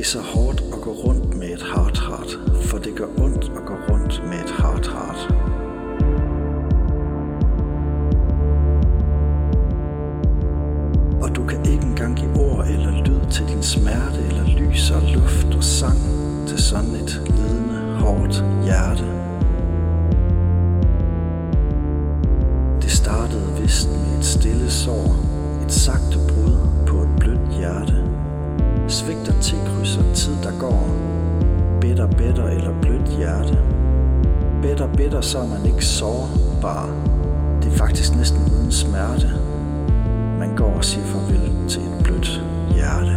er så hårdt at gå rundt med et heart heart, for det gør ondt at gå rundt med et heart heart. Og du kan ikke engang give ord eller lyd til din smerte, eller lys og luft og sang til sådan et ledende, hårdt hjerte. Det startede vist med et stille sår, et sagte brud Svigter tilkrydser tid, der går. Bitter, bitter eller blødt hjerte. Bitter, bitter, så er man ikke sårbar. Det er faktisk næsten uden smerte. Man går og siger farvel til et blødt hjerte.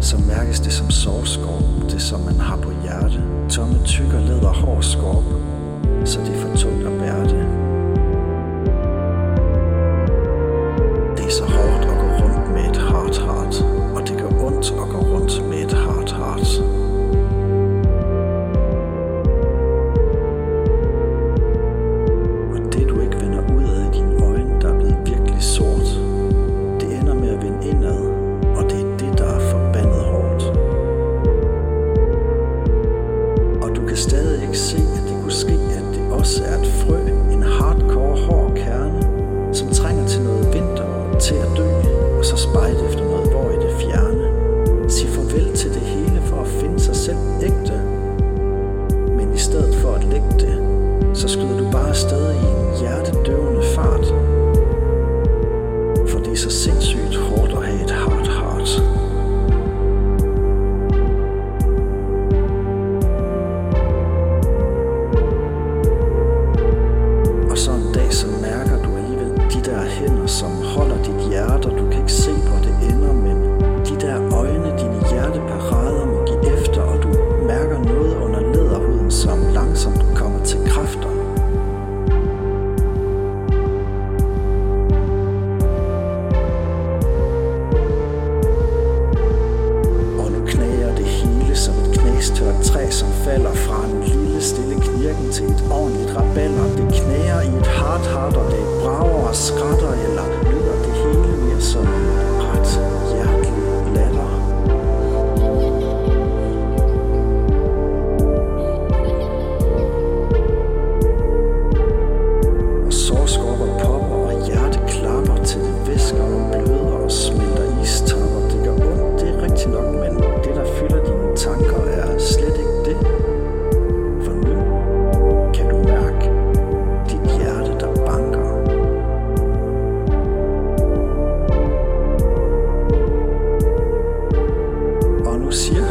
Så mærkes det som sårskorp, det som man har på hjerte. Tomme tykker leder hård skorp, så det er for tungt at bære. Det ikke se, at det kunne ske, at det også er et frø, en hardcore hård kerne, som trænger til noget vinter og til at dø, og så spejde efter noget hvor i det fjerne. Sig farvel til det hele for at finde sig selv ægte. Men i stedet for at lægge det, så skyder du bare afsted i en hjertedøvende fart. For det er så sindssygt som langsomt kommer til kræfter. Og nu knager det hele som et knæstørt træ, som falder fra en lille stille knirken til et ordentligt raballer. Det knager i et hardt hardt, og det brager og skratter, eller lyder det hele mere som Og